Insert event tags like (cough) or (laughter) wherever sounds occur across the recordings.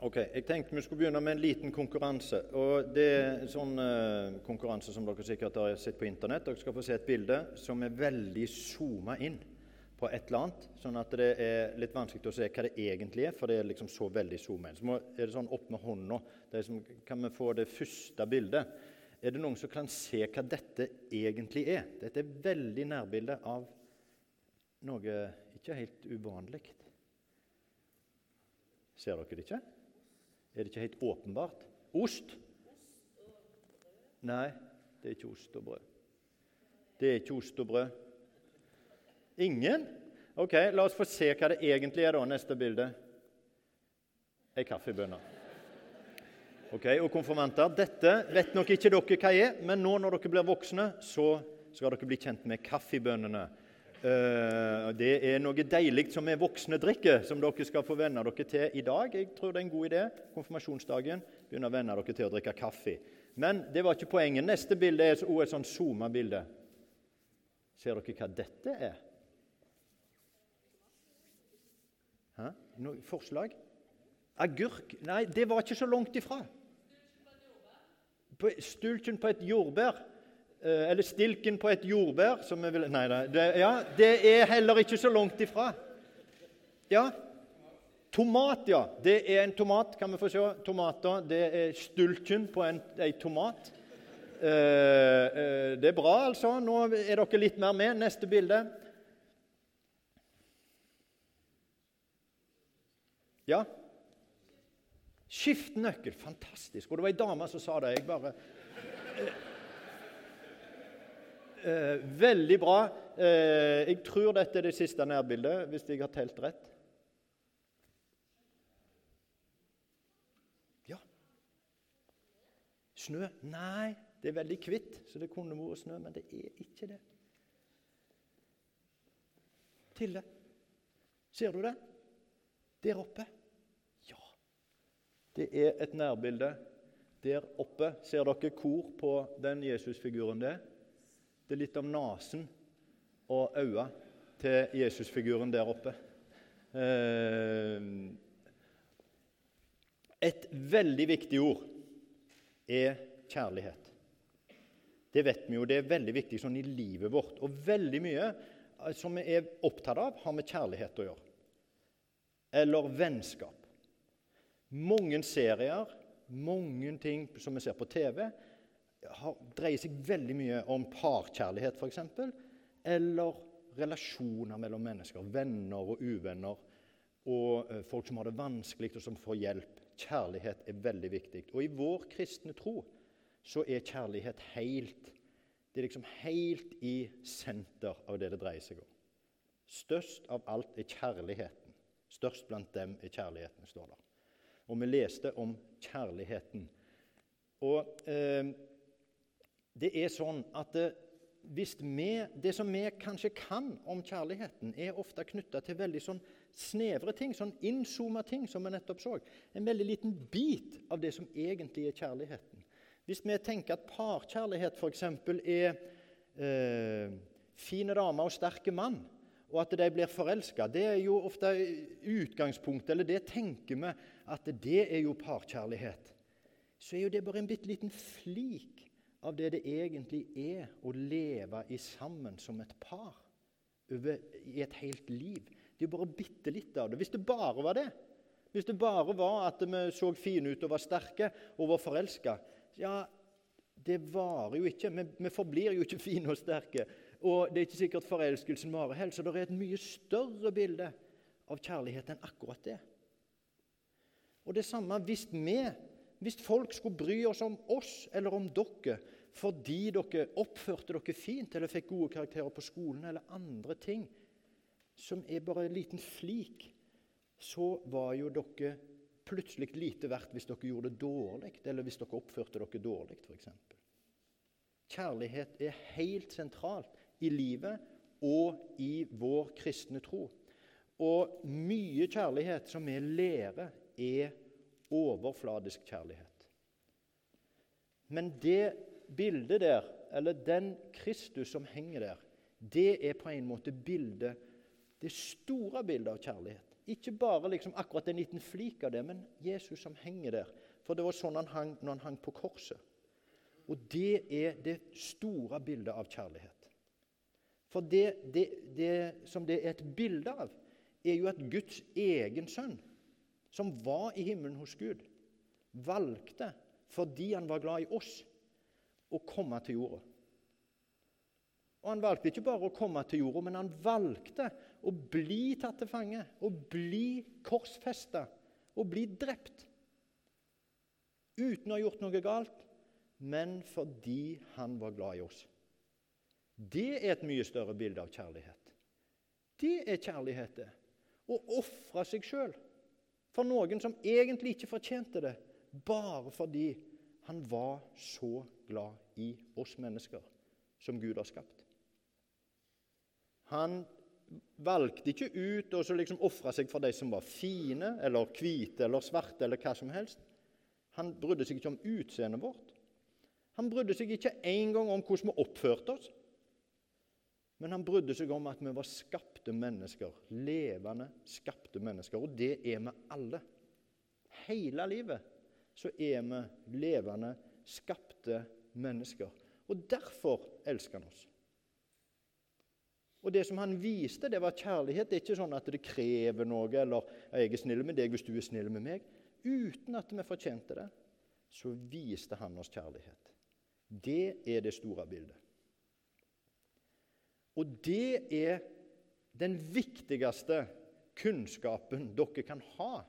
Ok, Jeg tenkte vi skulle begynne med en liten konkurranse. og Det er en sånn eh, konkurranse som dere sikkert har sett på Internett. Dere skal få se et bilde som er veldig zooma inn på et eller annet, sånn at det er litt vanskelig å se hva det egentlig er, for det er liksom så veldig zooma inn. Så må, er det sånn opp med hånda. Som, kan vi få det første bildet? Er det noen som kan se hva dette egentlig er? Dette er veldig nærbilde av noe ikke helt uvanlig. Ser dere det ikke? Er det ikke helt åpenbart? Ost? Nei, det er ikke ost og brød. Det er ikke ost og brød. Ingen? Ok, La oss få se hva det egentlig er, da. Neste bilde. Ei kaffebønne. Ok, Og konfirmanter, dette vet nok ikke dere hva er, men nå når dere blir voksne, så skal dere bli kjent med kaffebønnene det er noe deilig som er voksne drikker, som dere skal få venne dere til i dag. Jeg tror det er en god idé. Konfirmasjonsdagen. Begynne å venne dere til å drikke kaffe. Men det var ikke poenget. Neste bilde er også et sånn zooma-bilde. Ser dere hva dette er? Hæ? Noe forslag? Agurk? Nei, det var ikke så langt ifra. Stulken på et jordbær. Eh, eller stilken på et jordbær som vi vil, Nei da. Det, ja, det er heller ikke så langt ifra. Ja. Tomat, ja. Det er en tomat. Kan vi få se? Tomater. Det er stulken på en, en tomat. Eh, eh, det er bra, altså. Nå er dere litt mer med. Neste bilde. Ja. Skiftenøkkel. Fantastisk. Og det var ei dame som sa det. Jeg bare eh, veldig bra. Eh, jeg tror dette er det siste nærbildet, hvis jeg har telt rett. Ja. Snø? Nei, det er veldig hvitt, så det kunne vært snø, men det er ikke det. Tilde, ser du det? Der oppe? Ja. Det er et nærbilde. Der oppe ser dere hvor på den Jesusfiguren det er. Det er litt av nesen og øynene til Jesusfiguren der oppe. Eh, et veldig viktig ord er kjærlighet. Det vet vi jo, det er veldig viktig sånn i livet vårt. Og veldig mye eh, som vi er opptatt av, har med kjærlighet å gjøre. Eller vennskap. Mange serier, mange ting som vi ser på TV, dreier seg veldig mye om parkjærlighet, f.eks. Eller relasjoner mellom mennesker. Venner og uvenner. Og eh, folk som har det vanskelig, og som får hjelp. Kjærlighet er veldig viktig. Og i vår kristne tro så er kjærlighet helt Det er liksom helt i senter av det det dreier seg om. Størst av alt er kjærligheten. Størst blant dem er kjærligheten, står der. Og vi leste om kjærligheten. Og eh, det er sånn at det, hvis vi, det som vi kanskje kan om kjærligheten, er ofte knytta til veldig sånn snevre ting, sånn innzooma ting, som vi nettopp så. En veldig liten bit av det som egentlig er kjærligheten. Hvis vi tenker at parkjærlighet f.eks. er eh, fine damer og sterke mann, og at de blir forelska, det er jo ofte utgangspunktet, eller det tenker vi at det er jo parkjærlighet. Så er jo det bare en bitte liten flik av det det egentlig er å leve i sammen som et par over, i et helt liv. Det er jo bare bitte litt av det. Hvis det bare var det, hvis det bare var at vi så fine ut og var sterke og var forelska Ja, det varer jo ikke. Vi, vi, forblir jo ikke (laughs) fine og sterke. Og det er ikke sikkert forelskelsen varer heller, Så det er et mye større bilde av kjærlighet enn akkurat det. Og det samme hvis vi hvis folk skulle bry oss om oss eller om dere fordi dere oppførte dere fint eller fikk gode karakterer på skolen eller andre ting som er bare en liten flik, så var jo dere plutselig lite verdt hvis dere gjorde det dårlig, eller hvis dere oppførte dere dårlig, f.eks. Kjærlighet er helt sentralt i livet og i vår kristne tro. Og mye kjærlighet som vi lærer, er overfladisk kjærlighet. Men det bildet der, eller den Kristus som henger der, det er på en måte bildet, det store bildet av kjærlighet. Ikke bare liksom akkurat en liten flik av det, men Jesus som henger der. For det var sånn han hang når han hang på korset. Og det er det store bildet av kjærlighet. For det, det, det som det er et bilde av, er jo at Guds egen sønn, som var i himmelen hos Gud, valgte, fordi han var glad i oss, å komme til jorda. Og Han valgte ikke bare å komme til jorda, men han valgte å bli tatt til fange, å bli korsfesta, å bli drept. Uten å ha gjort noe galt, men fordi han var glad i oss. Det er et mye større bilde av kjærlighet. Det er kjærlighet, det. Å ofre seg sjøl for noen som egentlig ikke fortjente det, bare fordi han var så glad i oss mennesker som Gud har skapt. Han valgte ikke ut å liksom ofre seg for de som var fine eller hvite eller svarte eller hva som helst. Han brydde seg ikke om utseendet vårt. Han brydde seg ikke engang om hvordan vi oppførte oss. Men han brydde seg om at vi var skapte mennesker. Levende, skapte mennesker. Og det er vi alle. Hele livet så er vi levende, skapte mennesker. Og derfor elsker han oss. Og det som han viste, det var kjærlighet. Det er ikke sånn at det krever noe, eller 'jeg er snill med deg hvis du er snill med meg'. Uten at vi fortjente det, så viste han oss kjærlighet. Det er det store bildet. Og det er den viktigste kunnskapen dere kan ha.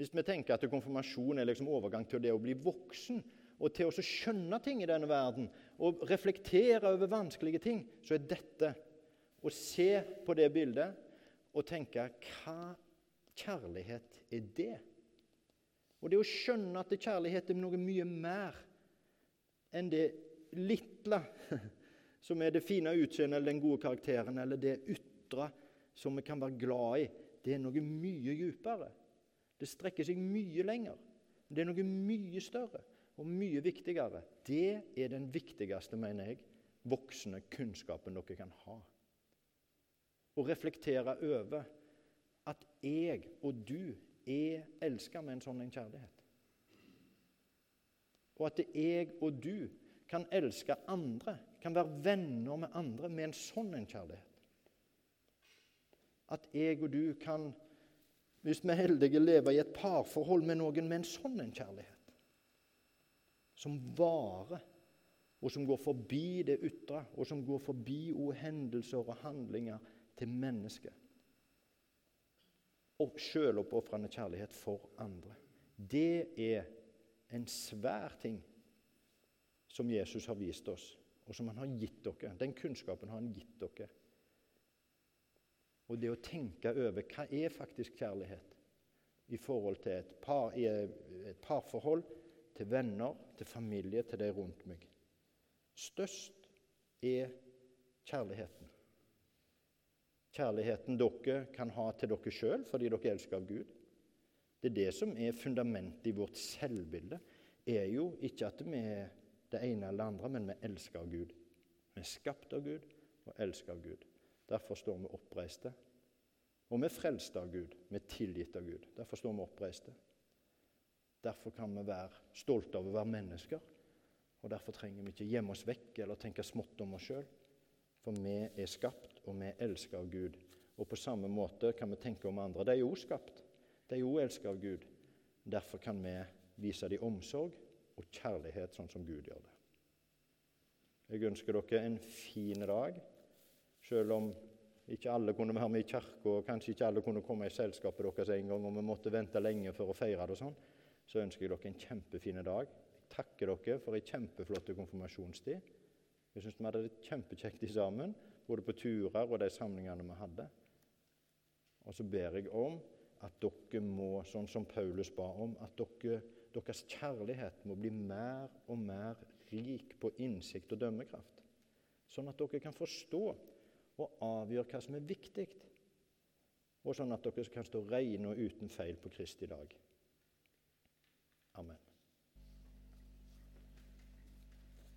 Hvis vi tenker at konfirmasjon er liksom overgang til det å bli voksen, og til å skjønne ting i denne verden, og reflektere over vanskelige ting, så er dette å se på det bildet og tenke hva kjærlighet er det? Og det å skjønne at kjærlighet er noe mye mer enn det lille som er det fine utseendet eller den gode karakteren, eller det ytre som vi kan være glad i, det er noe mye dypere. Det strekker seg mye lenger. Det er noe mye større og mye viktigere. Det er den viktigste, mener jeg, voksne kunnskapen dere kan ha Å reflektere over at jeg og du er elska med en sånn kjærlighet. Og at jeg og du kan elske andre, kan være venner med andre med en sånn en kjærlighet. At jeg og du kan, hvis vi er heldige, leve i et parforhold med noen med en sånn en kjærlighet. Som varer, og som går forbi det ytre, og som går forbi hendelser og handlinger til mennesket. Og sjøloppofrende kjærlighet for andre. Det er en svær ting som Jesus har vist oss, og som han har gitt dere. Den kunnskapen har han gitt dere. Og det å tenke over hva er faktisk kjærlighet i forhold til et, par, et parforhold, til venner, til familie, til de rundt meg. Størst er kjærligheten kjærligheten dere kan ha til dere sjøl fordi dere elsker av Gud. Det er det som er fundamentet i vårt selvbilde. er jo ikke at vi er det ene eller det andre, men vi elsker Gud. Vi er skapt av Gud og elsker av Gud. Derfor står vi oppreiste. Og vi er frelst av Gud. Vi er tilgitt av Gud. Derfor står vi oppreiste. Derfor kan vi være stolte av å være mennesker. Og derfor trenger vi ikke gjemme oss vekk eller tenke smått om oss sjøl. For vi er skapt, og vi er elsker av Gud. Og på samme måte kan vi tenke om andre. De er jo skapt. De er jo elsket av Gud. Derfor kan vi vise dem omsorg og kjærlighet sånn som Gud gjør det. Jeg ønsker dere en fin dag, selv om ikke alle kunne være med i kirka, og kanskje ikke alle kunne komme i selskapet deres en gang, og vi måtte vente lenge for å feire det og sånn, så ønsker jeg dere en kjempefin dag. Jeg takker dere for ei kjempeflott konfirmasjonstid. Jeg syns vi hadde det kjempekjekt sammen, både på turer og de samlingene vi hadde. Og så ber jeg om at dere må, sånn som Paulus ba om, at dere, deres kjærlighet må bli mer og mer rik på innsikt og dømmekraft. Sånn at dere kan forstå og avgjøre hva som er viktig. Og sånn at dere kan stå rene og uten feil på Kristi dag. Amen.